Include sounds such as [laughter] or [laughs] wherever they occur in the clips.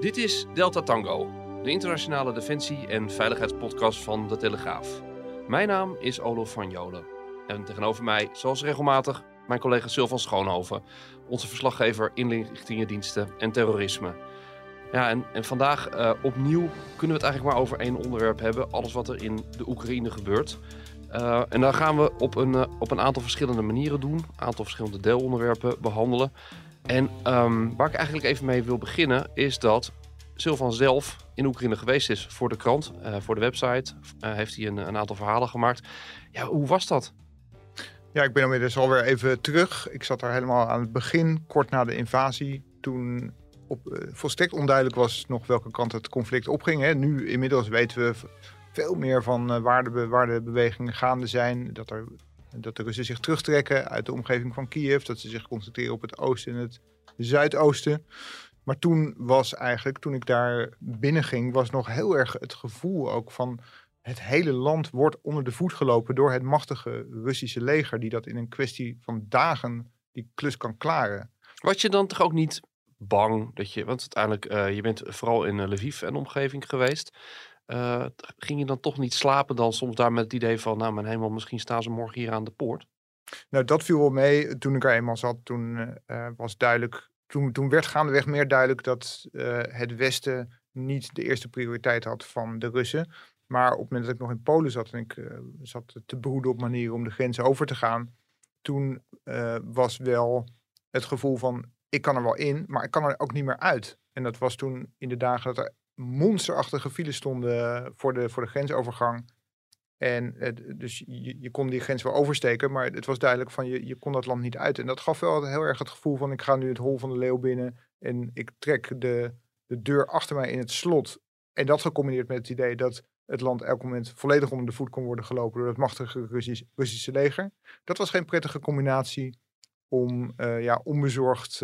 Dit is Delta Tango, de internationale defensie- en veiligheidspodcast van De Telegraaf. Mijn naam is Olof van Jolen. En tegenover mij, zoals regelmatig, mijn collega Sil van Schoonhoven, onze verslaggever inlichtingendiensten en terrorisme. Ja, en, en vandaag uh, opnieuw kunnen we het eigenlijk maar over één onderwerp hebben. Alles wat er in de Oekraïne gebeurt. Uh, en dan gaan we op een, uh, op een aantal verschillende manieren doen. Een aantal verschillende deelonderwerpen behandelen. En um, waar ik eigenlijk even mee wil beginnen is dat Silvan zelf in Oekraïne geweest is voor de krant, voor de website. heeft hij een, een aantal verhalen gemaakt. Ja, hoe was dat? Ja, ik ben inmiddels alweer even terug. Ik zat daar helemaal aan het begin, kort na de invasie. Toen op, uh, volstrekt onduidelijk was nog welke kant het conflict opging. Hè. Nu inmiddels weten we veel meer van waar, de, waar de bewegingen gaande zijn. Dat, er, dat de Russen zich terugtrekken uit de omgeving van Kiev. Dat ze zich concentreren op het oosten en het zuidoosten. Maar toen was eigenlijk, toen ik daar binnen ging, was nog heel erg het gevoel ook van het hele land wordt onder de voet gelopen door het machtige Russische leger, die dat in een kwestie van dagen die klus kan klaren. Was je dan toch ook niet bang dat je, want uiteindelijk, uh, je bent vooral in Lviv en omgeving geweest. Uh, ging je dan toch niet slapen dan soms daar met het idee van, nou mijn hemel, misschien staan ze morgen hier aan de poort? Nou, dat viel wel mee. Toen ik er eenmaal zat, toen uh, was duidelijk, toen, toen werd gaandeweg meer duidelijk dat het Westen niet de eerste prioriteit had van de Russen. Maar op het moment dat ik nog in Polen zat en ik zat te broeden op manieren om de grens over te gaan, toen was wel het gevoel van ik kan er wel in, maar ik kan er ook niet meer uit. En dat was toen in de dagen dat er monsterachtige files stonden voor de, voor de grensovergang. En uh, dus je, je, kon die grens wel oversteken, maar het was duidelijk van je, je kon dat land niet uit. En dat gaf wel heel erg het gevoel van ik ga nu het hol van de leeuw binnen en ik trek de, de deur achter mij in het slot. En dat gecombineerd met het idee dat het land elk moment volledig onder de voet kon worden gelopen door het machtige Russisch, Russische leger. Dat was geen prettige combinatie om uh, ja, onbezorgd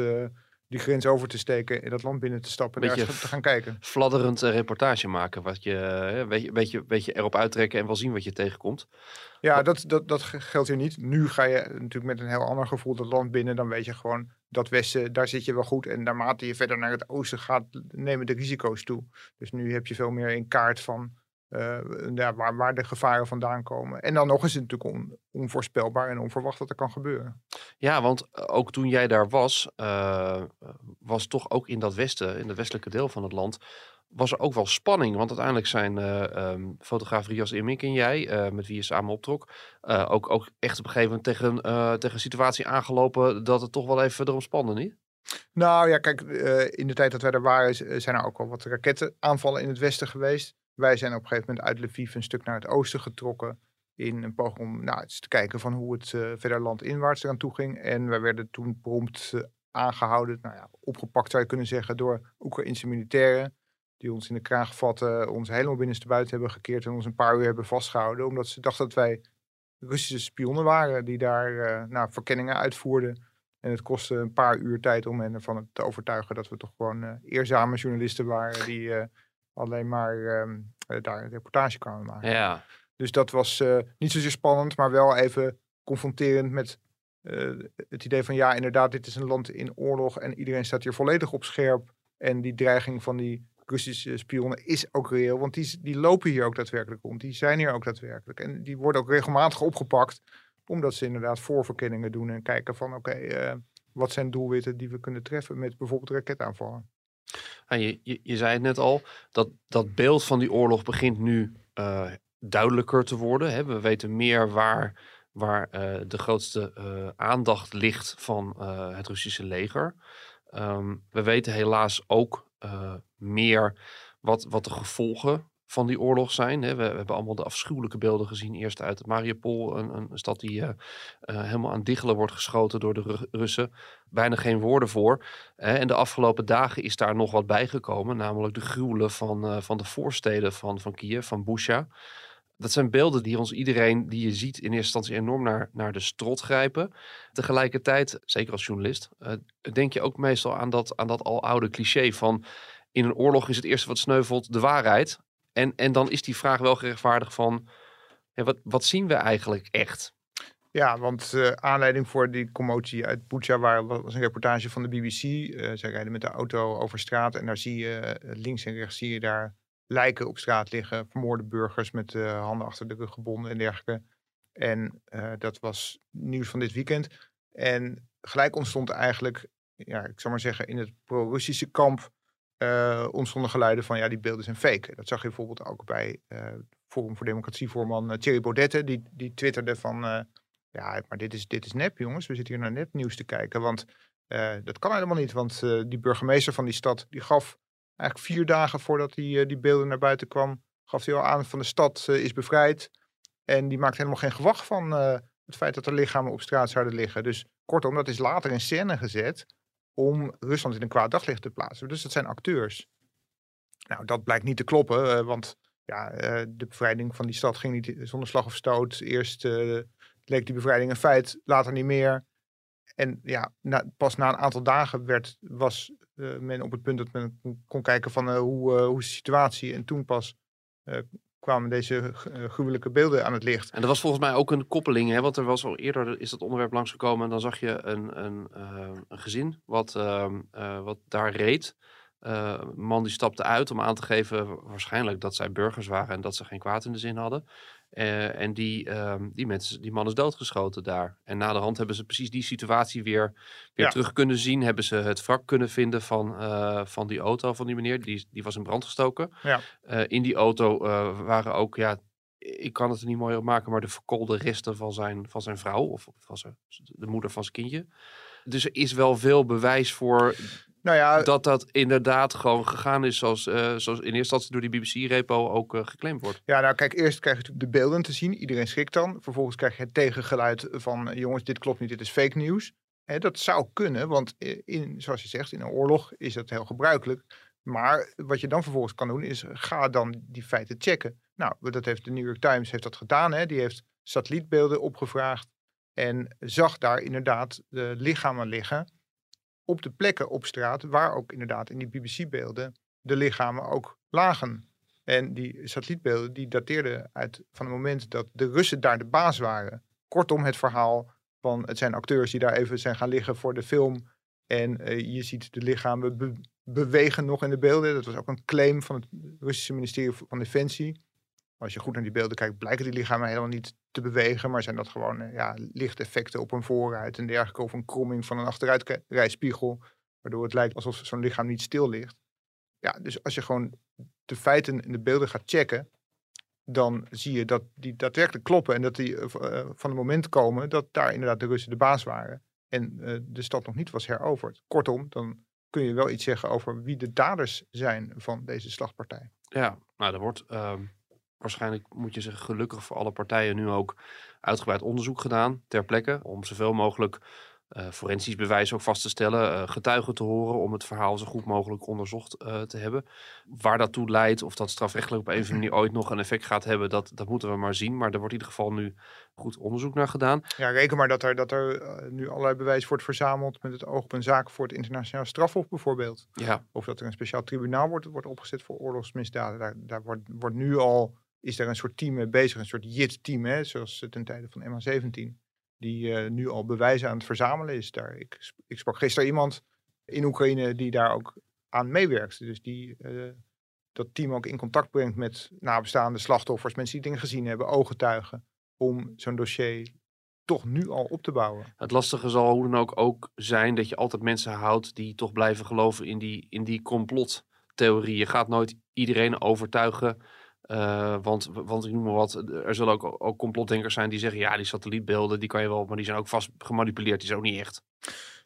die grens over te steken en dat land binnen te stappen en daar te gaan kijken. Fladderend reportage maken, wat je, weet je, weet, je, weet je erop uittrekken en wel zien wat je tegenkomt. Ja, dat, dat, dat geldt hier niet. Nu ga je natuurlijk met een heel ander gevoel dat land binnen. Dan weet je gewoon dat Westen, daar zit je wel goed. En naarmate je verder naar het oosten gaat, nemen de risico's toe. Dus nu heb je veel meer in kaart van uh, ja, waar, waar, de gevaren vandaan komen. En dan nog eens natuurlijk on, onvoorspelbaar en onverwacht wat er kan gebeuren. Ja, want ook toen jij daar was, uh, was toch ook in dat westen, in het westelijke deel van het land, was er ook wel spanning. Want uiteindelijk zijn uh, um, fotograaf Rias Immink en jij, met wie je samen optrok, ook, ook echt op een gegeven moment tegen, tegen een situatie aangelopen dat het toch wel even erom spande, niet? Nou ja, kijk, in de tijd dat wij er waren, zijn er ook al wat rakettenaanvallen in het westen geweest. Wij zijn op een gegeven moment uit Lviv een stuk naar het oosten getrokken. In een poging om nou, eens te kijken van hoe het uh, verder landinwaarts eraan toe ging. En wij werden toen prompt uh, aangehouden, nou ja, opgepakt zou je kunnen zeggen, door Oekraïnse militairen. Die ons in de kraag vatten, ons helemaal binnenstebuiten hebben gekeerd en ons een paar uur hebben vastgehouden. Omdat ze dachten dat wij Russische spionnen waren die daar uh, nou, verkenningen uitvoerden. En het kostte een paar uur tijd om hen ervan te overtuigen dat we toch gewoon eerzame journalisten waren die alleen maar um, daar een reportage kwamen maken. Ja. Dus dat was uh, niet zozeer spannend, maar wel even confronterend met uh, het idee van ja, inderdaad, dit is een land in oorlog en iedereen staat hier volledig op scherp. En die dreiging van die Russische spionnen is ook reëel, want die, die lopen hier ook daadwerkelijk rond. Die zijn hier ook daadwerkelijk. En die worden ook regelmatig opgepakt, omdat ze inderdaad voorverkenningen doen en kijken van oké, okay, uh, wat zijn doelwitten die we kunnen treffen met bijvoorbeeld raketaanvallen. Je, je, zei het net al, dat, dat beeld van die oorlog begint nu uh, duidelijker te worden. Hè? We weten meer waar, waar uh, de grootste uh, aandacht ligt van het Russische leger. Um, we weten helaas ook meer wat, wat de gevolgen van die oorlog zijn. We, hebben allemaal de afschuwelijke beelden gezien. Eerst uit Mariupol, een, een stad die uh, uh, helemaal aan diggelen wordt geschoten door de Russen. Bijna geen woorden voor. En de afgelopen dagen is daar nog wat bijgekomen. Namelijk de gruwelen van, uh, van de voorsteden van, van Kiev, van Busha. Dat zijn beelden die ons iedereen die je ziet in eerste instantie enorm naar, naar de strot grijpen. Tegelijkertijd, zeker als journalist, denk je ook meestal aan dat, aan dat aloude cliché van in een oorlog is het eerste wat sneuvelt de waarheid. En, en dan is die vraag wel gerechtvaardigd van, wat, wat zien we eigenlijk echt? Ja, want uh, aanleiding voor die commotie uit Bucha waar, was een reportage van de BBC. Uh, zij rijden met de auto over straat en daar zie je uh, links en rechts zie je daar lijken op straat liggen. Vermoorde burgers met handen achter de rug gebonden en dergelijke. En dat was nieuws van dit weekend. En gelijk ontstond eigenlijk, ja, ik zal maar zeggen, in het pro-Russische kamp uh, ontstonden geluiden van ja, die beelden zijn fake. Dat zag je bijvoorbeeld ook bij uh, Forum voor Democratie voorman uh, Thierry Baudet, die, die twitterde van ja, maar dit is, dit is nep jongens, we zitten hier naar nepnieuws te kijken, want dat kan helemaal niet, want die burgemeester van die stad, die gaf eigenlijk vier dagen voordat die, die beelden naar buiten kwam, gaf hij al aan van de stad is bevrijd en die maakt helemaal geen gewacht van het feit dat er lichamen op straat zouden liggen. Dus kortom, dat is later in scène gezet om Rusland in een kwaad daglicht te plaatsen. Dus dat zijn acteurs. Nou, dat blijkt niet te kloppen, uh, want ja, uh, de bevrijding van die stad ging niet zonder slag of stoot. Eerst uh, leek die bevrijding een feit, later niet meer. En ja, na, pas na een aantal dagen werd, was men op het punt dat men kon kijken van hoe, hoe de situatie. En toen pas kwamen deze gruwelijke beelden aan het licht. En er was volgens mij ook een koppeling, hè? want er was al eerder is dat onderwerp langsgekomen en dan zag je een, een, uh, een gezin wat, uh, wat daar reed. een man die stapte uit om aan te geven waarschijnlijk dat zij burgers waren en dat ze geen kwaad in de zin hadden. Uh, en die, um, die, mensen, die man is doodgeschoten daar. En na de hand hebben ze precies die situatie weer, weer ja. terug kunnen zien. Hebben ze het wrak kunnen vinden van, uh, van die auto van die meneer. Die, die was in brand gestoken. Ja. Uh, in die auto waren ook, ja, ik kan het er niet mooi op maken, maar de verkoolde resten van zijn, van zijn vrouw. Of van zijn, de moeder van zijn kindje. Dus er is wel veel bewijs voor nou ja, dat dat inderdaad gewoon gegaan is zoals, uh, zoals in eerste instantie door die BBC-repo ook uh, geclaimd wordt. Ja, nou kijk, eerst krijg je natuurlijk de beelden te zien. Iedereen schrikt dan. Vervolgens krijg je het tegengeluid van jongens, dit klopt niet, dit is fake news. Hè, dat zou kunnen, want in, zoals je zegt, in een oorlog is dat heel gebruikelijk. Maar wat je dan vervolgens kan doen, is ga dan die feiten checken. Nou, dat heeft de New York Times heeft dat gedaan. Hè. Die heeft satellietbeelden opgevraagd en zag daar inderdaad de lichamen liggen op de plekken op straat waar ook inderdaad in die BBC-beelden de lichamen ook lagen. En die satellietbeelden die dateerden uit van het moment dat de Russen daar de baas waren. Kortom, het verhaal van het zijn acteurs die daar even zijn gaan liggen voor de film. En uh, je ziet de lichamen be bewegen nog in de beelden. Dat was ook een claim van het Russische ministerie van Defensie. Als je goed naar die beelden kijkt, blijken die lichamen helemaal niet te bewegen, maar zijn dat gewoon uh, ja, lichteffecten op een voorruit en dergelijke, of een kromming van een achteruitrijspiegel, waardoor het lijkt alsof zo'n lichaam niet stil ligt. Ja, dus als je gewoon de feiten in de beelden gaat checken, dan zie je dat die daadwerkelijk kloppen en dat die uh, van het moment komen dat daar inderdaad de Russen de baas waren en de stad nog niet was heroverd. Kortom, dan kun je wel iets zeggen over wie de daders zijn van deze slagpartij. Ja, nou, er wordt um waarschijnlijk moet je zeggen gelukkig voor alle partijen nu ook uitgebreid onderzoek gedaan ter plekke. Om zoveel mogelijk uh, forensisch bewijs ook vast te stellen, uh, getuigen te horen om het verhaal zo goed mogelijk onderzocht uh, te hebben. Waar dat toe leidt, of dat strafrechtelijk op een of andere manier ooit nog een effect gaat hebben, dat, dat moeten we maar zien. Maar er wordt in ieder geval nu goed onderzoek naar gedaan. Ja, reken maar dat er, dat er nu allerlei bewijs wordt verzameld met het oog op een zaak voor het internationaal strafhof bijvoorbeeld. Ja. Of dat er een speciaal tribunaal wordt, wordt opgezet voor oorlogsmisdaden. Daar, daar wordt, wordt nu al is er een soort team mee bezig, een soort JIT-team, zoals ten tijde van MH17, die uh, nu al bewijzen aan het verzamelen is. Daar, ik, ik sprak gisteren iemand in Oekraïne die daar ook aan meewerkt. Dus die uh, dat team ook in contact brengt met nabestaande slachtoffers, mensen die dingen gezien hebben, ooggetuigen, om zo'n dossier toch nu al op te bouwen. Het lastige zal hoe dan ook ook zijn dat je altijd mensen houdt die toch blijven geloven in die, in die complottheorie. Je gaat nooit iedereen overtuigen uh, want, want ik noem maar wat, er zullen ook, ook complotdenkers zijn die zeggen, ja, die satellietbeelden, die kan je wel, maar die zijn ook vast gemanipuleerd, die zijn ook niet echt.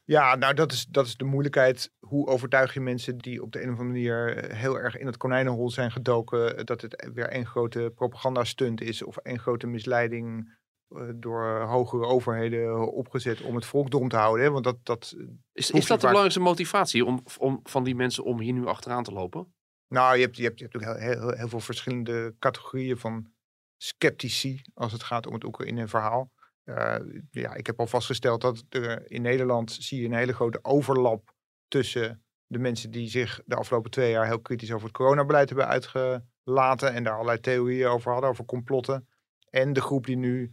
Ja, nou dat is, dat is de moeilijkheid. Hoe overtuig je mensen die op de een of andere manier eh, heel erg in het konijnenhol zijn gedoken, eh, dat het weer één grote propagandastunt is of één grote misleiding eh, door hogere overheden opgezet om het volk dom te houden. Hè? Want dat, dat, Is, is dat de belangrijkste motivatie om, om van die mensen om hier nu achteraan te lopen? Nou, je hebt, je hebt, je hebt ook heel, heel, heel veel verschillende categorieën van sceptici als het gaat om het Oekraïne-verhaal. Eh, ja, ik heb al vastgesteld dat er in Nederland zie je een hele grote overlap tussen de mensen die zich de afgelopen twee jaar heel kritisch over het coronabeleid hebben uitgelaten en daar allerlei theorieën over hadden, over complotten. En de groep die nu,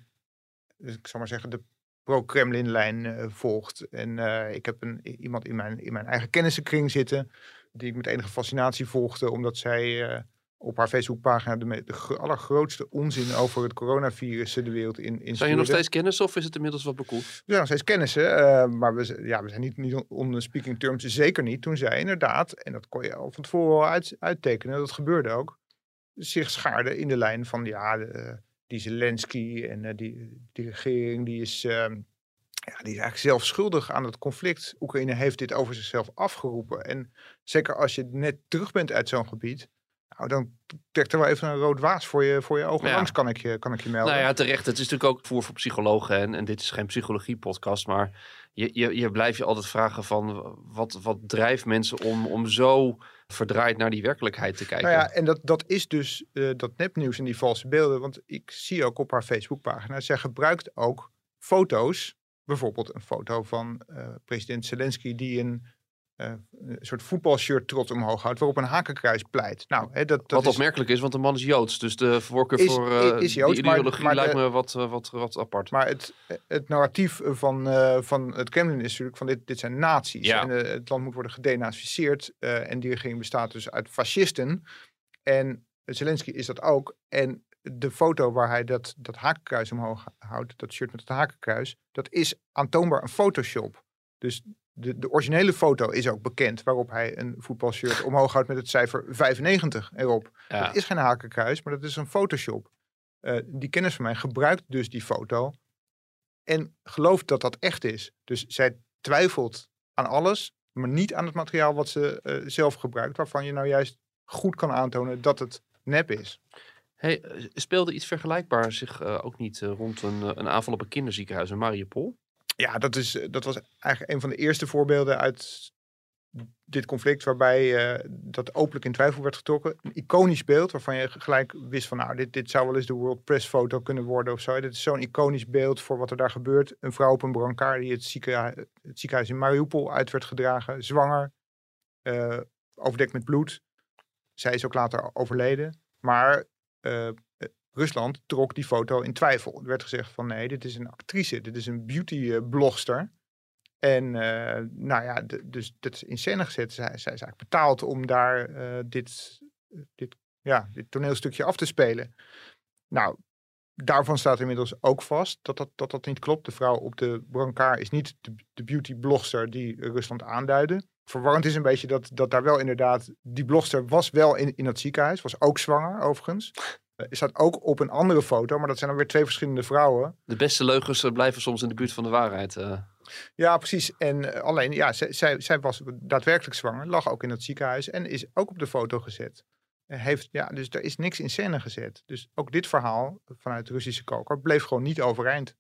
dus ik zal maar zeggen, de pro-Kremlin-lijn eh, volgt. En eh, ik heb een, iemand in mijn, in mijn eigen kennissenkring zitten die ik met enige fascinatie volgde, omdat zij eh, op haar Facebookpagina de, de gro- allergrootste onzin over het coronavirus de wereld in, in Zijn je nog steeds kennis of is het inmiddels wat bekoeld? We zijn nog steeds kennissen, eh, maar we, ja, we zijn niet, niet on- speaking terms, zeker niet. Toen zij inderdaad, en dat kon je al van tevoren al uit, uittekenen, dat gebeurde ook, zich schaarde in de lijn van, ja, de, eh, die Zelensky en die, die regering, die is, ehm, ja, die is eigenlijk zelf schuldig aan het conflict. Oekraïne heeft dit over zichzelf afgeroepen. En zeker als je net terug bent uit zo'n gebied, nou, dan trekt er wel even een rood waas voor je, voor je ogen Ja. langs, kan ik je, kan ik je melden. Nou ja, terecht. Het is natuurlijk ook voor, voor psychologen. En, en dit is geen psychologie-podcast. Maar je, je, je blijft je altijd vragen van... Wat, wat drijft mensen om, om zo verdraaid naar die werkelijkheid te kijken? Nou ja, en dat, dat is dus eh, dat nepnieuws en die valse beelden. Want ik zie ook op haar Facebookpagina, zij gebruikt ook foto's. Bijvoorbeeld een foto van eh, president Zelensky die een, eh, een soort voetbalshirt trots omhoog houdt, waarop een hakenkruis pleit. Nou, hè, dat, dat Wat is, opmerkelijk is, want de man is Joods. Dus de voorkeur Is- voor eh, is Joods, die ideologie maar lijkt de- me wat, wat, wat apart. Maar het, het narratief van, van het Kremlin is natuurlijk van dit, dit zijn nazi's. Ja. En het land moet worden gedenazificeerd. en die regering bestaat dus uit fascisten. En Zelensky is dat ook. En de foto waar hij dat, dat hakenkruis omhoog houdt, dat shirt met het hakenkruis, dat is aantoonbaar een Photoshop. Dus de, de originele foto is ook bekend, waarop hij een voetbalshirt [laughs] omhoog houdt met het cijfer 95 erop. ja. Dat is geen hakenkruis, maar dat is een Photoshop. Eh, die kennis van mij gebruikt dus die foto en gelooft dat dat echt is. Dus zij twijfelt aan alles, maar niet aan het materiaal wat ze eh, zelf gebruikt, waarvan je nou juist goed kan aantonen dat het nep is. Eh, speelde iets vergelijkbaar zich eh, ook niet eh, rond een, een aanval op een kinderziekenhuis in Mariupol? Ja, dat, is, dat was eigenlijk een van de eerste voorbeelden uit dit conflict, waarbij dat openlijk in twijfel werd getrokken. Een iconisch beeld waarvan je gelijk wist van, nou, dit, dit zou wel eens de World Press foto kunnen worden of zo. Dit is zo'n iconisch beeld voor wat er daar gebeurt. Een vrouw op een brancard die het, ziekenhuis, het ziekenhuis in Mariupol uit werd gedragen, zwanger, overdekt met bloed. Zij is ook later overleden. Maar eh, eh, Rusland trok die foto in twijfel. Er werd gezegd van nee, dit is een actrice, dit is een beauty-blogster. En eh, nou ja, dus dat is in scène gezet. Zij, zij is eigenlijk betaald om daar eh, dit, dit, ja, dit toneelstukje af te spelen. Nou, daarvan staat inmiddels ook vast dat dat, dat, dat niet klopt. De vrouw op de brancard is niet de, de beauty-blogster die Rusland aanduidde. Verwarrend is een beetje dat, dat daar wel inderdaad... Die blogster was wel in, in dat ziekenhuis, was ook zwanger overigens. Eh, Er staat ook op een andere foto, maar dat zijn dan weer twee verschillende vrouwen. De beste leugens eh, blijven soms in de buurt van de waarheid. eh. Ja, precies. En alleen, ja, zij, zij, zij was daadwerkelijk zwanger, lag ook in het ziekenhuis en is ook op de foto gezet. Heeft, ja, dus er is niks in scène gezet. Dus ook dit verhaal vanuit de Russische koker bleef gewoon niet overeind.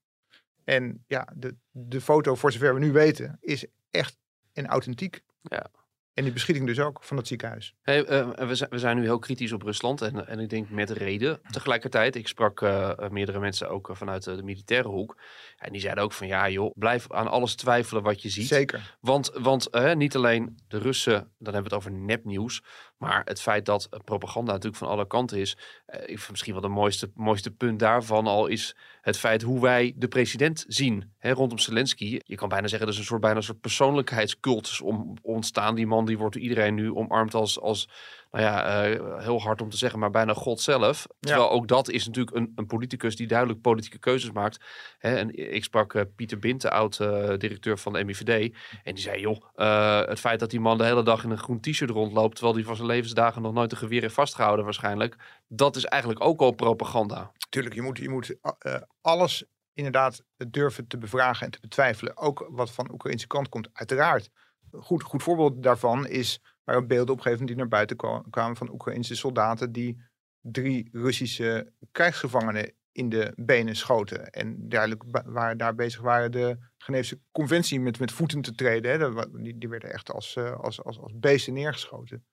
En ja, de, de foto, voor zover we nu weten, is echt en authentiek. Ja. En die beschieting dus ook van het ziekenhuis. Hey, eh, we, zijn, we zijn nu heel kritisch op Rusland en, en ik denk met reden. Tegelijkertijd, ik sprak eh, eh, meerdere mensen ook vanuit de, de militaire hoek. En die zeiden ook van ja joh, blijf aan alles twijfelen wat je ziet. Zeker. Want, want niet alleen de Russen, dan hebben we het over nepnieuws. Maar het feit dat eh, propaganda natuurlijk van alle kanten is. eh, misschien wel de mooiste, mooiste punt daarvan al is het feit hoe wij de president zien. Hè, rondom Zelensky. Je kan bijna zeggen, er is een soort, bijna een soort persoonlijkheidscultus om, ontstaan. Die man die wordt door iedereen nu omarmd als, als nou ja, eh, heel hard om te zeggen, maar bijna God zelf. Terwijl ook dat is natuurlijk een, een politicus die duidelijk politieke keuzes maakt. Hè, en ik sprak eh, Pieter Binte, oud-directeur van de MIVD. En die zei, joh, eh, het feit dat die man de hele dag in een groen t-shirt rondloopt... terwijl hij van zijn levensdagen nog nooit een geweer heeft vastgehouden waarschijnlijk... dat is eigenlijk ook al propaganda. Tuurlijk, je moet, je moet eh, alles inderdaad durven te bevragen en te betwijfelen. Ook wat van de Oekraïnse kant komt, uiteraard. Goed, goed voorbeeld daarvan is waar beelden op een die naar buiten kwamen van Oekraïnse soldaten die drie Russische krijgsgevangenen in de benen schoten. En duidelijk waar daar bezig waren de Geneefse conventie met, met voeten te treden. Hè. Die, die werden echt als, eh, als, als, als beesten neergeschoten.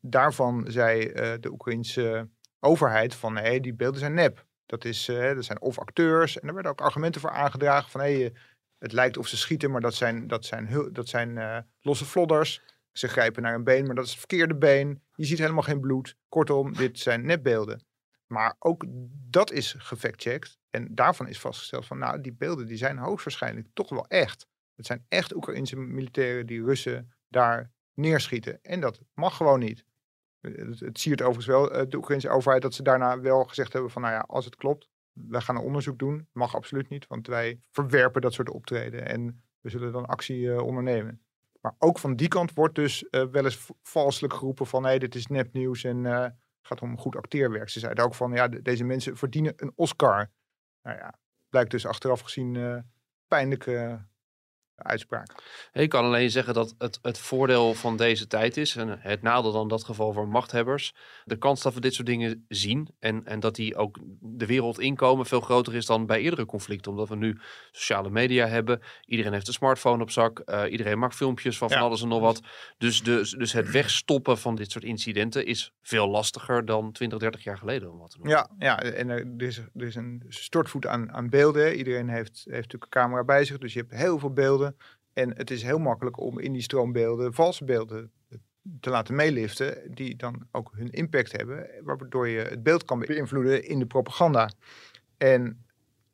Daarvan zei uh, de Oekraïnse overheid van nee, die beelden zijn nep. Dat, is, uh, dat zijn of acteurs. En er werden ook argumenten voor aangedragen van hey, het lijkt of ze schieten, maar dat zijn, dat zijn, dat zijn losse flodders. Ze grijpen naar een been, maar dat is het verkeerde been. Je ziet helemaal geen bloed. Kortom, dit zijn nepbeelden. Maar ook dat is gefactcheckt. En daarvan is vastgesteld van, nou, die beelden die zijn hoogstwaarschijnlijk toch wel echt. Het zijn echt Oekraïnse militairen die Russen daar neerschieten. En dat mag gewoon niet. Het, het siert overigens wel eh, de Oekraïnse overheid dat ze daarna wel gezegd hebben van, nou ja, als het klopt, wij gaan een onderzoek doen. Mag absoluut niet, want wij verwerpen dat soort optreden en we zullen dan actie eh, ondernemen. Maar ook van die kant wordt dus uh, wel eens valselijk geroepen van, hé, dit is nepnieuws en gaat om goed acteerwerk. Ze zeiden ook van, ja, deze mensen verdienen een Oscar. Nou ja, blijkt dus achteraf gezien uh, pijnlijke uitspraak. Ik kan alleen zeggen dat het, het voordeel van deze tijd is, en het nadeel dan in dat geval voor machthebbers, de kans dat we dit soort dingen zien en, en dat die ook de wereld inkomen veel groter is dan bij eerdere conflicten. Omdat we nu sociale media hebben, iedereen heeft een smartphone op zak, uh, iedereen maakt filmpjes van van alles en nog wat. Dus, dus, dus het wegstoppen van dit soort incidenten is veel lastiger dan 20, 30 jaar geleden. Om wat te Ja, ja, en er is, er is een stortvoet aan, aan beelden. Iedereen heeft, heeft natuurlijk een camera bij zich, dus je hebt heel veel beelden. En het is heel makkelijk om in die stroombeelden valse beelden te laten meeliften, die dan ook hun impact hebben, waardoor je het beeld kan beïnvloeden in de propaganda. En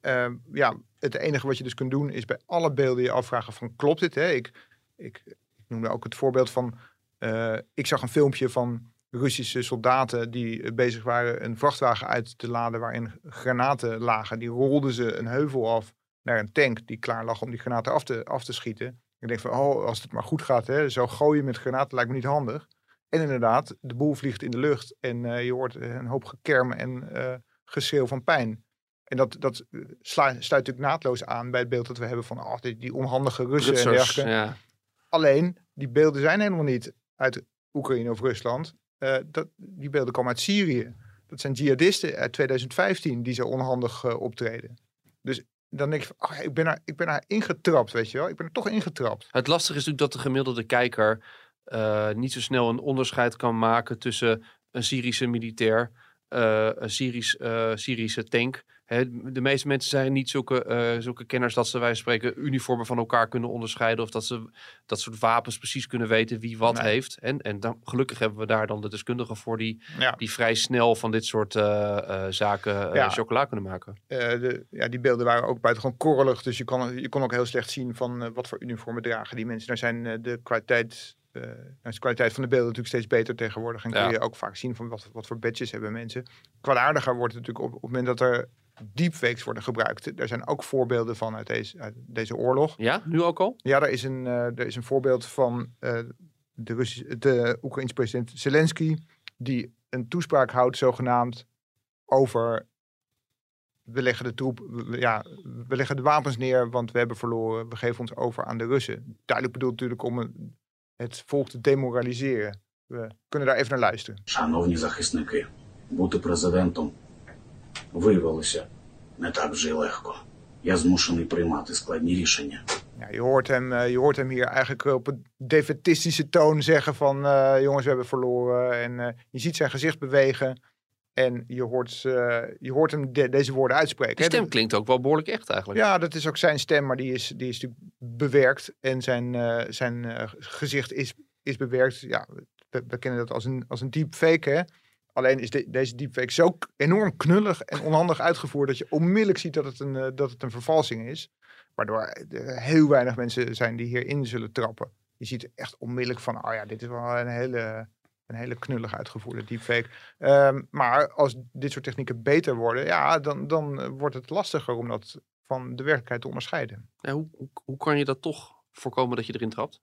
uh, ja, het enige wat je dus kunt doen is bij alle beelden je afvragen van klopt dit? Hè? Ik, ik, noemde ook het voorbeeld van, uh, ik zag een filmpje van Russische soldaten die bezig waren een vrachtwagen uit te laden waarin granaten lagen. Die rolden ze een heuvel af naar een tank die klaar lag om die granaten af te, af te schieten. Ik denk van, oh, als het maar goed gaat, hè, zo gooien met granaten lijkt me niet handig. En inderdaad, de boel vliegt in de lucht en uh, je hoort een hoop gekerm en uh, geschreeuw van pijn. En dat, dat sluit, sluit natuurlijk naadloos aan bij het beeld dat we hebben van oh, die, die onhandige Russen en dergelijke. Ja. Alleen, die beelden zijn helemaal niet uit Oekraïne of Rusland. Uh, dat, die beelden komen uit Syrië. Dat zijn jihadisten uit 2015 die zo onhandig optreden. Dus dan denk ik van, ach, ik, ben er, ik ben er ingetrapt, weet je wel. Ik ben er toch ingetrapt. Het lastige is natuurlijk dat de gemiddelde kijker uh, niet zo snel een onderscheid kan maken tussen een Syrische militair, uh, een Syrisch, uh, Syrische tank de meeste mensen zijn niet zulke, uh, zulke kenners dat ze, wij spreken, uniformen van elkaar kunnen onderscheiden. Of dat ze dat soort wapens precies kunnen weten wie wat heeft. En, en dan, gelukkig hebben we daar dan de deskundigen voor die, die vrij snel van dit soort uh, uh, zaken ja. chocola kunnen maken. De, ja, die beelden waren ook buitengewoon korrelig. Dus je kon, je kon ook heel slecht zien van wat voor uniformen dragen die mensen. Daar zijn de kwaliteit uh, de kwaliteit van de beelden natuurlijk steeds beter tegenwoordig. En kun je ook vaak zien van wat, wat voor badges hebben mensen. Kwaadaardiger wordt het natuurlijk op, op het moment dat er deepfakes worden gebruikt. Er zijn ook voorbeelden van uit deze, uit deze oorlog. Ja, nu ook al? Ja, er is een, uh, er is een voorbeeld van uh, de, Russische, de Oekraïnse president Zelensky, die een toespraak houdt, zogenaamd, over we leggen de troep, we, ja, we leggen de wapens neer, want we hebben verloren, we geven ons over aan de Russen. Duidelijk bedoeld natuurlijk om het volk te demoraliseren. We kunnen daar even naar luisteren. Шановні захисники, бути президентом виявилося не так вже й легко. Я змушений приймати складні рішення. Ja, je, hoort hem, eh, je hoort hem hier eigenlijk op een defetistische toon zeggen van uh, jongens, we hebben verloren. En uh, je ziet zijn gezicht bewegen en je hoort, uh, je hoort hem de, deze woorden uitspreken. De stem klinkt ook wel behoorlijk echt eigenlijk. Ja, dat is ook zijn stem, maar die is, die is natuurlijk bewerkt. En zijn, zijn gezicht is, is bewerkt. Ja, we, we, kennen dat als een, als een deepfake, hè. Alleen is de, deze deepfake zo enorm knullig en onhandig uitgevoerd dat je onmiddellijk ziet dat het een, uh, dat het een vervalsing is. Waardoor er heel weinig mensen zijn die hierin zullen trappen. Je ziet echt onmiddellijk van, oh ja, dit is wel een hele, een hele knullig uitgevoerde deepfake. Um, maar als dit soort technieken beter worden, ja, dan, dan wordt het lastiger om dat van de werkelijkheid te onderscheiden. Ja, hoe, hoe, hoe, kan je dat toch voorkomen dat je erin trapt?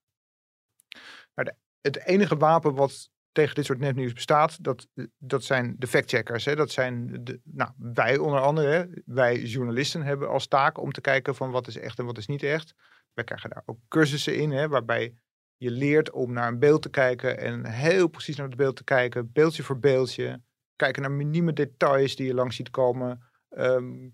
Nou, de, het enige wapen wat tegen dit soort nepnieuws bestaat, dat, dat zijn de factcheckers. Hè? Dat zijn de, nou, wij onder andere, wij journalisten hebben als taak om te kijken van wat is echt en wat is niet echt. Wij krijgen daar ook cursussen in, hè, waarbij je leert om naar een beeld te kijken en heel precies naar het beeld te kijken, beeldje voor beeldje. Kijken naar minieme details die je langs ziet komen. Um,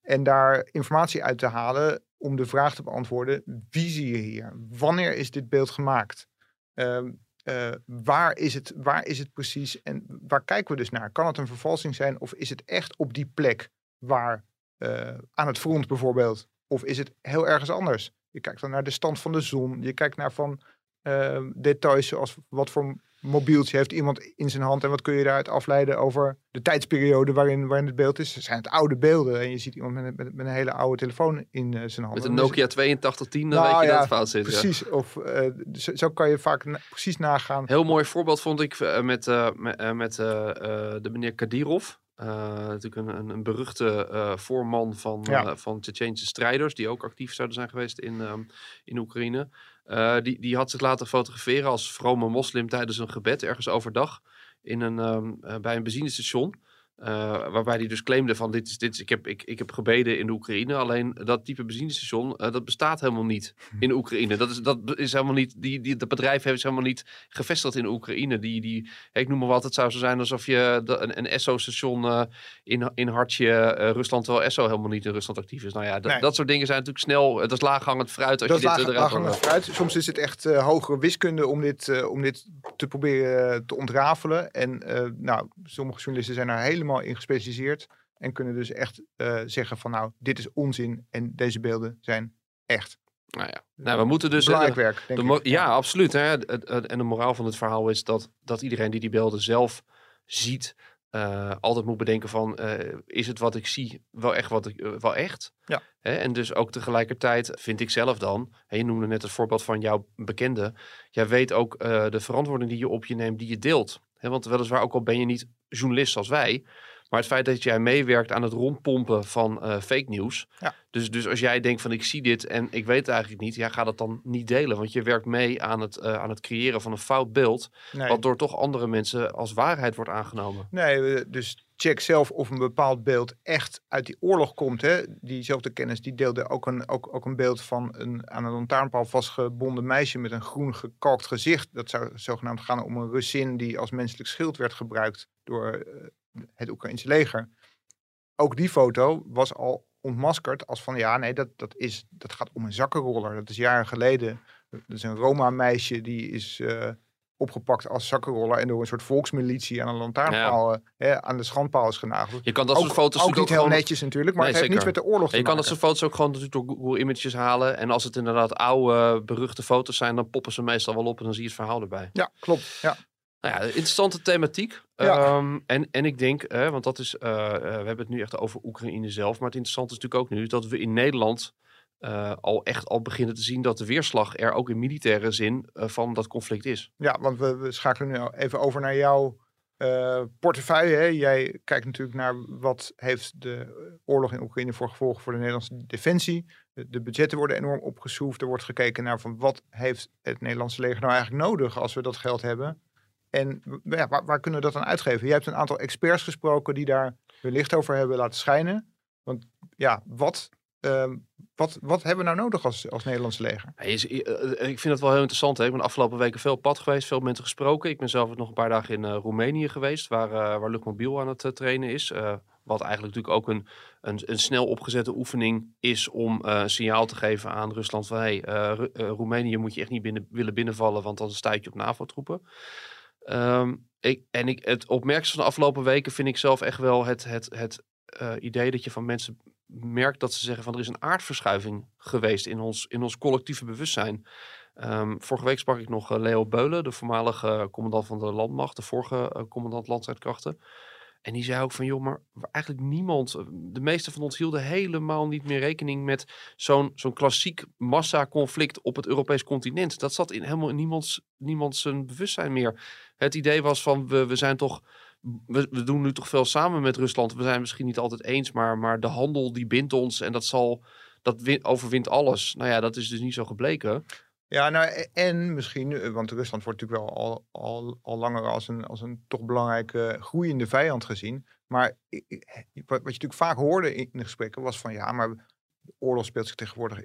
en daar informatie uit te halen om de vraag te beantwoorden: wie zie je hier? Wanneer is dit beeld gemaakt? Um, uh, waar, is het, waar is het precies en waar kijken we dus naar? Kan het een vervalsing zijn of is het echt op die plek waar uh, aan het front bijvoorbeeld? Of is het heel ergens anders? Je kijkt dan naar de stand van de zon. Je kijkt naar van uh, details zoals wat voor mobieltje heeft iemand in zijn hand en wat kun je daaruit afleiden over de tijdsperiode waarin, waarin het beeld is. Zijn het oude beelden en je ziet iemand met, met, met een hele oude telefoon in uh, zijn hand. Met een Nokia 8210, dan nou, weet je ja, dat het fout zit. Precies, ja. of uh, zo, zo, kan je vaak na, precies nagaan. Heel mooi voorbeeld vond ik uh, met, met, met de meneer Kadirov. Natuurlijk een, een, een beruchte voorman van, ja. van Tsjetsjeense strijders, die ook actief zouden zijn geweest in, um, in Oekraïne. Die, die had zich laten fotograferen als vrome moslim tijdens een gebed ergens overdag in een, um, uh, bij een benzinestation. Uh, waarbij hij dus claimde van dit is, dit is, ik, heb, ik, ik heb gebeden in de Oekraïne. Alleen dat type benzinestation, uh, dat bestaat helemaal niet in Oekraïne. Dat is, dat is helemaal niet, die, die, dat bedrijf heeft helemaal niet gevestigd in Oekraïne. Die, die, ik noem maar wat, het zou zo zijn alsof je de, een, een ESSO-station uh, in, in hartje Rusland, terwijl ESSO helemaal niet in Rusland actief is. Nou ja, nee. dat soort dingen zijn natuurlijk snel, dat is laaghangend fruit als dat je dit laag, laaghangend fruit. Soms is het echt hogere wiskunde om dit, om dit te proberen te ontrafelen. En nou, sommige journalisten zijn daar helemaal helemaal in gespecialiseerd. En kunnen dus echt uh, zeggen van nou, dit is onzin en deze beelden zijn echt. Nou ja, nou, we moeten dus... Belangrijk werk, denk de, ik. Ja, absoluut. Hè. En de moraal van het verhaal is dat, dat iedereen die die beelden zelf ziet, uh, altijd moet bedenken van, uh, is het wat ik zie wel echt wat ik, uh, wel echt? Ja. Hè? En dus ook tegelijkertijd vind ik zelf dan, hè, je noemde net het voorbeeld van jouw bekende, jij weet ook de verantwoording die je op je neemt, die je deelt. Want weliswaar, ook al ben je niet journalist als wij, maar het feit dat jij meewerkt aan het rondpompen van uh, fake nieuws. Ja. Dus, dus als jij denkt van ik zie dit en ik weet het eigenlijk niet. Ja, ga dat dan niet delen. Want je werkt mee aan het, uh, aan het creëren van een fout beeld. Nee. Wat door toch andere mensen als waarheid wordt aangenomen. Nee, dus check zelf of een bepaald beeld echt uit die oorlog komt. Hè. Diezelfde kennis die deelde ook een, ook, ook een beeld van een aan een lantaarnpaal vastgebonden meisje met een groen gekalkt gezicht. Dat zou zogenaamd gaan om een Russin die als menselijk schild werd gebruikt door uh, het Oekraïnse leger. Ook die foto was al ontmaskerd als van ja, nee, dat, dat, is, dat gaat om een zakkenroller. Dat is jaren geleden. Dat is een Roma-meisje die is uh, opgepakt als zakkenroller en door een soort volksmilitie aan een lantaarnpaal, ja. hè, aan de schandpaal is genageld. Je kan dat ook, soort foto's ook niet heel gewoon... netjes natuurlijk, maar Nee, het heeft zeker. niets met de oorlog te Je kan maken. dat soort foto's ook gewoon natuurlijk door Google Images halen. En als het inderdaad oude, beruchte foto's zijn, dan poppen ze meestal wel op en dan zie je het verhaal erbij. Ja, klopt. Ja. Nou ja, interessante thematiek. Ja. Um, en, en ik denk, uh, want dat is, uh, uh, we hebben het nu echt over Oekraïne zelf. Maar het interessante is natuurlijk ook nu dat we in Nederland uh, al echt al beginnen te zien dat de weerslag er ook in militaire zin uh, van dat conflict is. Ja, want we, schakelen nu even over naar jouw uh, portefeuille. Hè? Jij kijkt natuurlijk naar wat heeft de oorlog in Oekraïne voor gevolgen voor de Nederlandse defensie. De, budgetten worden enorm opgeschroefd. Er wordt gekeken naar van wat heeft het Nederlandse leger nou eigenlijk nodig als we dat geld hebben. En ja, waar, waar, kunnen we dat dan uitgeven? Je hebt een aantal experts gesproken die daar hun licht over hebben laten schijnen. Want ja, wat, uh, wat, wat hebben we nou nodig als, als Nederlandse leger? Is, uh, ik vind het wel heel interessant. Hè? Ik ben de afgelopen weken veel pad geweest, veel mensen gesproken. Ik ben zelf nog een paar dagen in uh, Roemenië geweest, waar, uh, waar Luchtmobiel aan het trainen is. wat eigenlijk natuurlijk ook een, een, een, snel opgezette oefening is om een signaal te geven aan Rusland van hey, Roemenië moet je echt niet binnen, willen binnenvallen, want dan sta je op NAVO-troepen. Um, ik, en ik, het opmerkelijkste van de afgelopen weken vind ik zelf echt wel het, het, het idee dat je van mensen merkt dat ze zeggen van er is een aardverschuiving geweest in ons, in ons collectieve bewustzijn. Um, vorige week sprak ik nog uh, Leo Beulen, de voormalige uh, commandant van de landmacht, de vorige uh, commandant landstrijdkrachten. En die zei ook van, joh, maar eigenlijk niemand, de meeste van ons hielden helemaal niet meer rekening met zo'n zo'n klassiek massaconflict op het Europees continent. Dat zat in helemaal in niemands, niemands zijn bewustzijn meer. Het idee was van, we, we zijn toch, we, we doen nu toch veel samen met Rusland. We zijn misschien niet altijd eens, maar, maar de handel die bindt ons en dat zal, dat win, overwint alles. Nou ja, dat is dus niet zo gebleken. Ja, nou e- en misschien, eh, want Rusland wordt natuurlijk wel al, al, al langer als een, als een toch belangrijke groeiende vijand gezien. Maar wat, je natuurlijk vaak hoorde in de gesprekken was van ja, maar oorlog speelt zich tegenwoordig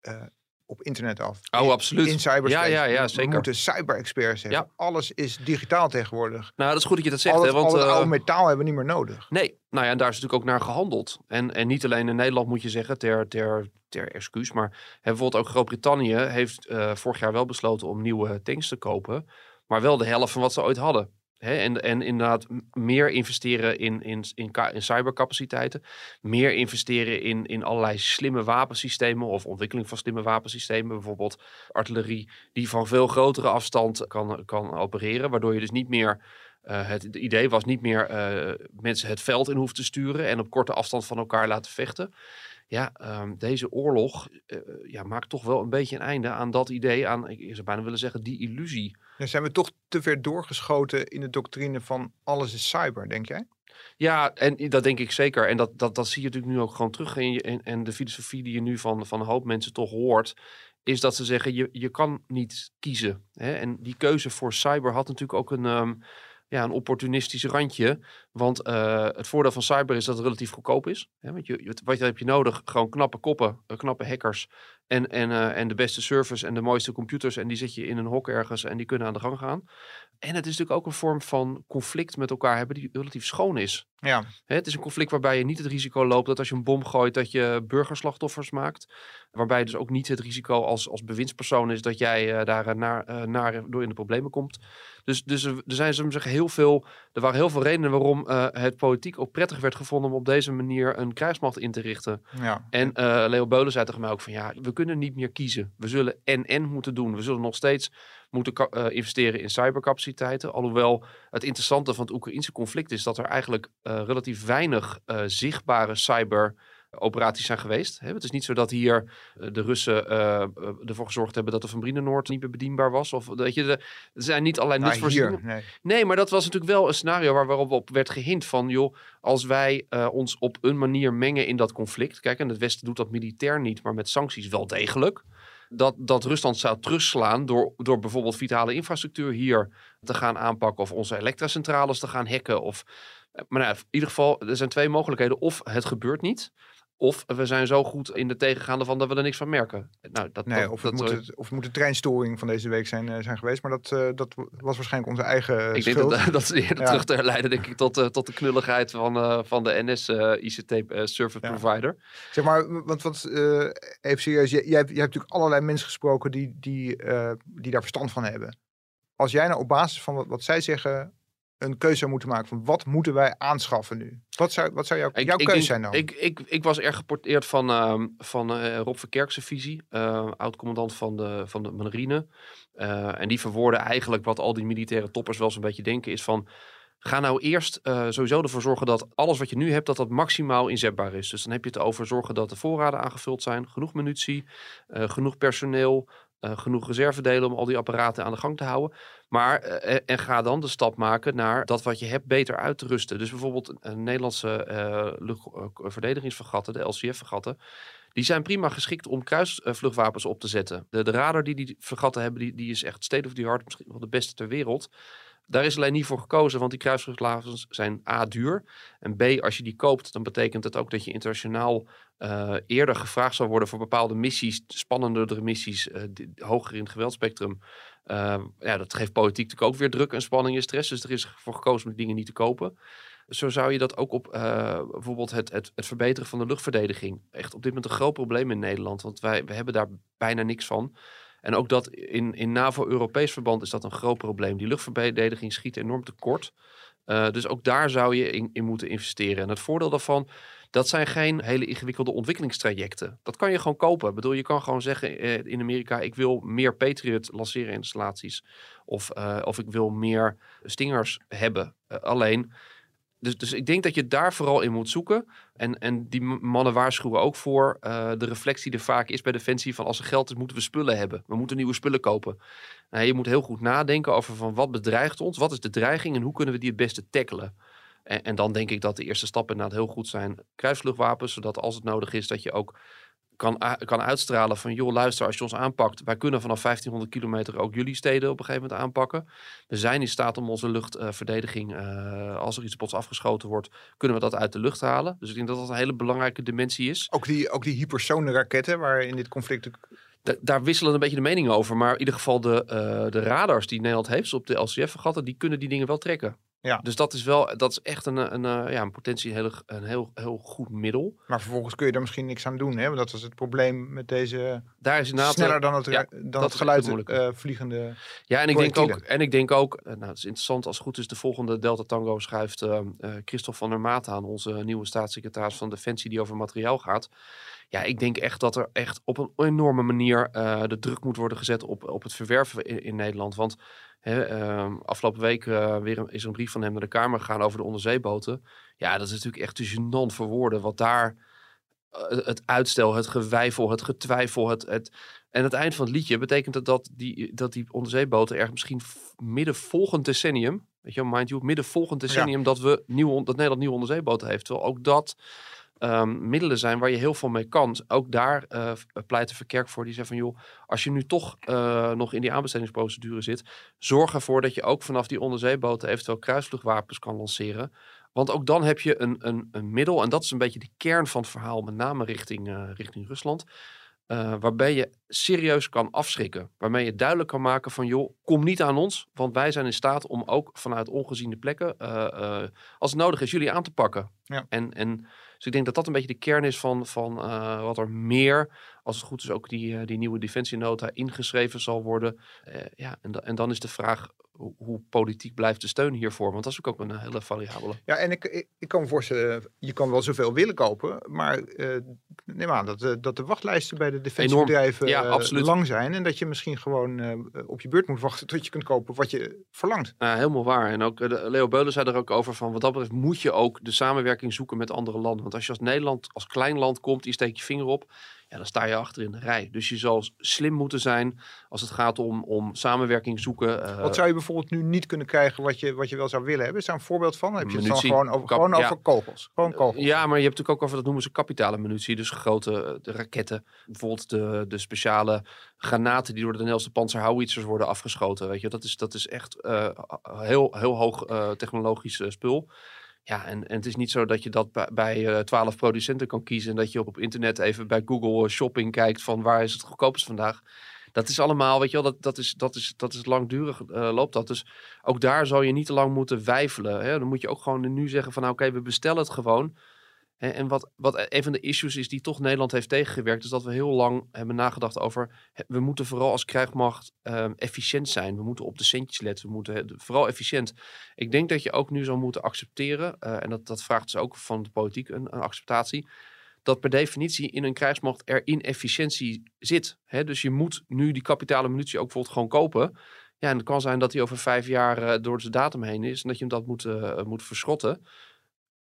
eh, op internet af. Oh, absoluut. In cyberspace. Ja, ja, ja, We zeker. moeten cyber-experts hebben. Ja. Alles is digitaal tegenwoordig. Nou, dat is goed dat je dat zegt. al hè, want, al het eh, oude metaal hebben we niet meer nodig. Nee, nou ja, en daar is natuurlijk ook naar gehandeld. En, en niet alleen in Nederland moet je zeggen, ter, ter, ter excuus. Maar hè, bijvoorbeeld ook Groot-Brittannië heeft eh, vorig jaar wel besloten om nieuwe tanks te kopen. Maar wel de helft van wat ze ooit hadden. En, en inderdaad meer investeren in, in, in, cybercapaciteiten. Meer investeren in, in allerlei slimme wapensystemen of ontwikkeling van slimme wapensystemen. Bijvoorbeeld artillerie die van veel grotere afstand kan, kan opereren. Waardoor je dus niet meer eh, het, idee was niet meer eh, mensen het veld in hoeven te sturen en op korte afstand van elkaar laten vechten. Ja, ehm, deze oorlog eh, ja, maakt toch wel een beetje een einde aan dat idee, aan, ik zou bijna willen zeggen, die illusie. Dan zijn we toch te ver doorgeschoten in de doctrine van alles is cyber, denk jij? Ja, en dat denk ik zeker. En dat, dat, dat zie je natuurlijk nu ook gewoon terug. En, en, en de filosofie die je nu van, van een hoop mensen toch hoort, is dat ze zeggen, je, je kan niet kiezen. Hè? En die keuze voor cyber had natuurlijk ook een, ehm, ja, een opportunistisch randje. Want eh, het voordeel van cyber is dat het relatief goedkoop is. Want je, wat heb je nodig? Gewoon knappe koppen, eh, knappe hackers en, en, eh, en de beste servers en de mooiste computers. En die zet je in een hok ergens en die kunnen aan de gang gaan. En het is natuurlijk ook een vorm van conflict met elkaar hebben die relatief schoon is. Ja, het is een conflict waarbij je niet het risico loopt dat als je een bom gooit dat je burgerslachtoffers maakt. Waarbij dus ook niet het risico als, als bewindspersoon is dat jij eh, daar eh, naar, eh, naar door in de problemen komt. Dus, dus er zijn zeggen, heel veel, er waren heel veel redenen waarom het politiek ook prettig werd gevonden om op deze manier een krijgsmacht in te richten. ja. En eh, Leo Beulen zei tegen mij ook van ja, we kunnen niet meer kiezen. We zullen en-en moeten doen. We zullen nog steeds moeten eh, investeren in cybercapaciteiten. Alhoewel het interessante van het Oekraïnse conflict is dat er eigenlijk eh, relatief weinig eh, zichtbare cyber operaties zijn geweest. Hè, Het is niet zo dat hier de Russen ervoor gezorgd hebben dat de Van Brienenoord niet meer bedienbaar was. Of dat je, de, er zijn niet allerlei Nou, hier, nee. Nee, maar dat was natuurlijk wel een scenario waar, waarop op werd gehint van, joh, als wij ons op een manier mengen in dat conflict, kijk, en het Westen doet dat militair niet, maar met sancties wel degelijk, dat, dat Rusland zou terugslaan door, door bijvoorbeeld vitale infrastructuur hier te gaan aanpakken of onze elektracentrales te gaan hacken. Of, maar nou, in ieder geval, er zijn twee mogelijkheden. Of het gebeurt niet, of we zijn zo goed in de tegengaande van dat we er niks van merken. Nou, dat, Nee, dat, of, dat, het moet eh, het, of het moet de treinstoring van deze week zijn, eh, zijn geweest. Maar dat, eh, dat was waarschijnlijk onze eigen eh, Ik denk schuld. dat [laughs] dat is eerder Ja. terug te herleiden denk ik, tot, eh, tot de knulligheid van, van de NS ICT service Ja. provider. Zeg maar, want wat, eh, even serieus, jij, jij, hebt, jij hebt natuurlijk allerlei mensen gesproken die, die, die daar verstand van hebben. Als jij nou op basis van wat, wat zij zeggen een keuze zou moeten maken van wat moeten wij aanschaffen nu? Wat zou, wat zou jouw, Ik- jouw ik keuze zijn dan? Ik, ik, ik was erg geporteerd van, ehm, van eh, Rob Verkerkse visie, eh, oud-commandant van de, van de marine. Eh, en die verwoordde eigenlijk wat al die militaire toppers wel zo'n beetje denken is van... Ga nou eerst sowieso ervoor zorgen dat alles wat je nu hebt, dat dat maximaal inzetbaar is. Dus dan heb je het over zorgen dat de voorraden aangevuld zijn, genoeg munitie, genoeg personeel, eh, genoeg reservedelen om al die apparaten aan de gang te houden. Maar eh, en ga dan de stap maken naar dat wat je hebt beter uit te rusten. Dus bijvoorbeeld een, Nederlandse eh, eh, verdedigingsvergatten, de LCF-vergatten. Die zijn prima geschikt om kruisvluchtwapens op te zetten. De, de radar die die vergatten hebben, die, die is echt state of the art, misschien wel de beste ter wereld. Daar is alleen niet voor gekozen, want die kruisvluchtwapens zijn A duur. En B, als je die koopt, dan betekent het ook dat je internationaal eh, eerder gevraagd zal worden voor bepaalde missies, spannendere missies, eh, hoger in het geweldspectrum. Eh, ja, dat geeft politiek natuurlijk ook weer druk en spanning en stress. Dus er is voor gekozen om die dingen niet te kopen. Zo zou je dat ook op bijvoorbeeld het, het, het verbeteren van de luchtverdediging. Echt op dit moment een groot probleem in Nederland, want wij we hebben daar bijna niks van. En ook dat in, in NAVO-Europees verband is dat een groot probleem. Die luchtverdediging schiet enorm tekort. Eh, dus ook daar zou je in, in moeten investeren. En het voordeel daarvan, dat zijn geen hele ingewikkelde ontwikkelingstrajecten. Dat kan je gewoon kopen. Ik bedoel, je kan gewoon zeggen eh, in Amerika, ik wil meer Patriot lanceerinstallaties. Of, eh, of ik wil meer Stingers hebben. Alleen, dus, dus ik denk dat je daar vooral in moet zoeken. En, en die mannen waarschuwen ook voor eh, de reflectie die er vaak is bij Defensie van als er geld is, moeten we spullen hebben. We moeten nieuwe spullen kopen. Nou, je moet heel goed nadenken over van wat bedreigt ons, wat is de dreiging en hoe kunnen we die het beste tackelen. En, en dan denk ik dat de eerste stappen inderdaad heel goed zijn. Kruisvluchtwapens, zodat als het nodig is dat je ook kan, kan uitstralen van joh, luister, als je ons aanpakt, wij kunnen vanaf 1500 kilometer ook jullie steden op een gegeven moment aanpakken. We zijn in staat om onze luchtverdediging, uh, als er iets ons afgeschoten wordt, kunnen we dat uit de lucht halen. Dus ik denk dat dat een hele belangrijke dimensie is. Ook die, ook die hypersonenraketten waar in dit conflict daar wisselen een beetje de meningen over. Maar in ieder geval de, uh, de radars die Nederland heeft op de LCF-vergatten, die kunnen die dingen wel trekken. Ja. Dus dat is wel, dat is echt een, een, een ja, een potentie heel, een heel, heel goed middel. Maar vervolgens kun je er misschien niks aan doen, hè? Want dat was het probleem met deze. Daar is sneller dan het, ja, dan het geluid uh, vliegende. Ja, en ik denk ook, en ik denk ook, nou, het is interessant als het goed is, de volgende Delta Tango schrijft uh, Christophe van der Maat aan, onze nieuwe staatssecretaris van Defensie, die over materiaal gaat. Ja, ik denk echt dat er echt op een enorme manier de druk moet worden gezet op, op het verwerven in, in Nederland. Want uh, afgelopen week uh, weer is een brief van hem naar de Kamer gegaan over de onderzeeboten. Ja, dat is natuurlijk echt te gênant voor woorden. Wat daar eh, het uitstel, het gewijfel, het getwijfel, het, het... En het eind van het liedje betekent dat, dat die, dat die onderzeeboten erg misschien midden volgend decennium, weet je, mind you, midden volgend decennium dat we nieuwe, dat Nederland nieuwe onderzeeboten heeft. Terwijl ook dat um, middelen zijn waar je heel veel mee kan. Ook daar uh, pleit de Verkerk voor. Die zegt van joh, als je nu toch uh, nog in die aanbestedingsprocedure zit, zorg ervoor dat je ook vanaf die onderzeeboten eventueel kruisvluchtwapens kan lanceren. Want ook dan heb je een, een, een middel, en dat is een beetje de kern van het verhaal, met name richting, uh, richting Rusland. Uh, waarbij je serieus kan afschrikken. Waarmee je duidelijk kan maken van joh, kom niet aan ons. Want wij zijn in staat om ook vanuit ongeziene plekken, uh, uh, als het nodig is, jullie aan te pakken. Ja. En, en dus ik denk dat dat een beetje de kern is van, van uh, wat er meer, als het goed is, ook die, uh, die nieuwe defensienota ingeschreven zal worden. Uh, ja, en, en dan is de vraag hoe politiek blijft de steun hiervoor? Want dat is ook een hele variabele. Ja, en ik, ik, ik kan me voorstellen, je kan wel zoveel willen kopen, maar uh, neem aan dat, de, dat de wachtlijsten bij de defensiebedrijven ja, lang zijn en dat je misschien gewoon uh, op je beurt moet wachten tot je kunt kopen wat je verlangt. Ja, helemaal waar. En ook Leo Beulen zei er ook over van, wat dat betreft moet je ook de samenwerking zoeken met andere landen. Want als je als Nederland, als klein land komt, je steekt je vinger op, ja, dan sta je achter in de rij. Dus je zal slim moeten zijn als het gaat om, om samenwerking zoeken. Uh, wat zou je bijvoorbeeld nu niet kunnen krijgen wat je, wat je wel zou willen hebben? Is daar een voorbeeld van? Heb je het dan gewoon over, kap, gewoon over kogels? Gewoon eh, kogels? Ja, maar je hebt natuurlijk ook over, dat noemen ze kapitale munitie. Dus grote de raketten. Bijvoorbeeld de, de speciale granaten die door de Nederlandse panzerhouwitsers worden afgeschoten. Weet je, dat is, dat is echt heel, heel hoog technologisch spul. Ja, en, en het is niet zo dat je dat bij twaalf uh, producenten kan kiezen. En dat je op, op internet even bij Google Shopping kijkt van waar is het goedkoopst vandaag. Dat is allemaal, weet je wel, dat, dat, is, dat, is, dat is langdurig uh, loopt dat. Dus ook daar zou je niet te lang moeten wijfelen. Hè? Dan moet je ook gewoon nu zeggen van nou, oké, we bestellen het gewoon. En wat, wat een van de issues is die toch Nederland heeft tegengewerkt, is dat we heel lang hebben nagedacht over. We moeten vooral als krijgmacht um, efficiënt zijn. We moeten op de centjes letten. We moeten vooral efficiënt. Ik denk dat je ook nu zou moeten accepteren, uh, en dat, dat vraagt dus ook van de politiek een, een, acceptatie, dat per definitie in een krijgsmacht er inefficiëntie zit. Dus je moet nu die kapitale munitie ook bijvoorbeeld gewoon kopen. Ja, en het kan zijn dat die over vijf jaar uh, door zijn datum heen is en dat je hem dat moet, uh, moet verschrotten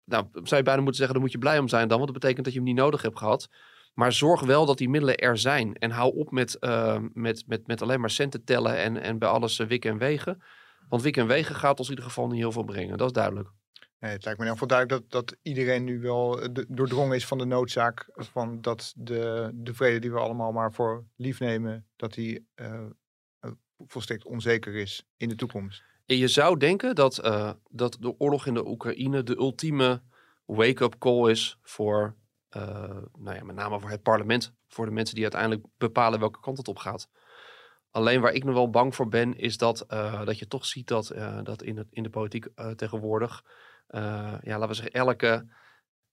nou, zou je bijna moeten zeggen, daar moet je blij om zijn dan. Want dat betekent dat je hem niet nodig hebt gehad. Maar zorg wel dat die middelen er zijn. En hou op met, uh, met, met, met alleen maar centen tellen en, en bij alles uh, wikken en wegen. Want wikken en wegen gaat ons in ieder geval niet heel veel brengen. Dat is duidelijk. Nee, het lijkt me in ieder duidelijk dat, dat iedereen nu wel de, doordrongen is van de noodzaak. Van dat de, de vrede die we allemaal maar voor lief nemen, dat die uh, volstrekt onzeker is in de toekomst. En je zou denken dat, uh, dat de oorlog in de Oekraïne de ultieme wake-up call is voor, uh, nou ja, met name voor het parlement, voor de mensen die uiteindelijk bepalen welke kant het op gaat. Alleen waar ik nog wel bang voor ben, is dat, uh, dat je toch ziet dat, dat in, het, in de politiek tegenwoordig, ja, laten we zeggen, elke,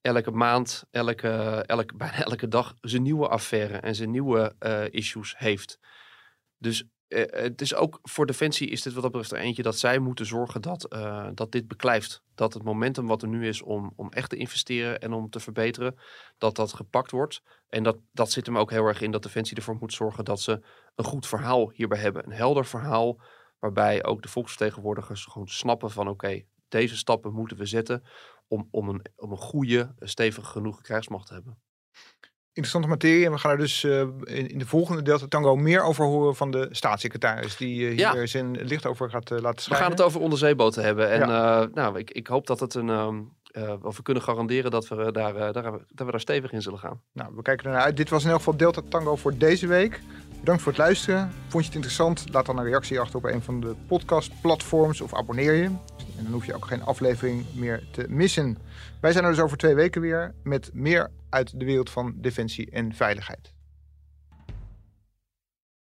elke maand, elke, elke, [laughs] bijna elke dag zijn nieuwe affaire en zijn nieuwe issues heeft. Dus uh, het is ook voor Defensie is dit wat dat betreft er eentje dat zij moeten zorgen dat, uh, dat dit beklijft. Dat het momentum wat er nu is om, om echt te investeren en om te verbeteren, dat dat gepakt wordt. En dat, dat zit hem ook heel erg in dat Defensie ervoor moet zorgen dat ze een goed verhaal hierbij hebben. Een helder verhaal waarbij ook de volksvertegenwoordigers gewoon snappen van oké, deze stappen moeten we zetten om, om, een, om een goede, stevige genoeg krijgsmacht te hebben interessante materie. En we gaan er dus uh, in, in, de volgende Delta Tango meer over horen van de staatssecretaris. Die uh, hier ja. zijn licht over gaat uh, laten schijnen. We gaan het over onderzeeboten hebben. En ja. nou, ik, ik hoop dat het een, um, uh, of we kunnen garanderen dat we, daar, daar, dat we daar stevig in zullen gaan. Nou, we kijken ernaar uit. Dit was in elk geval Delta Tango voor deze week. Bedankt voor het luisteren. Vond je het interessant? Laat dan een reactie achter op een van de podcastplatforms of abonneer je. En dan hoef je ook geen aflevering meer te missen. Wij zijn er dus over twee weken weer met meer uit de wereld van defensie en veiligheid.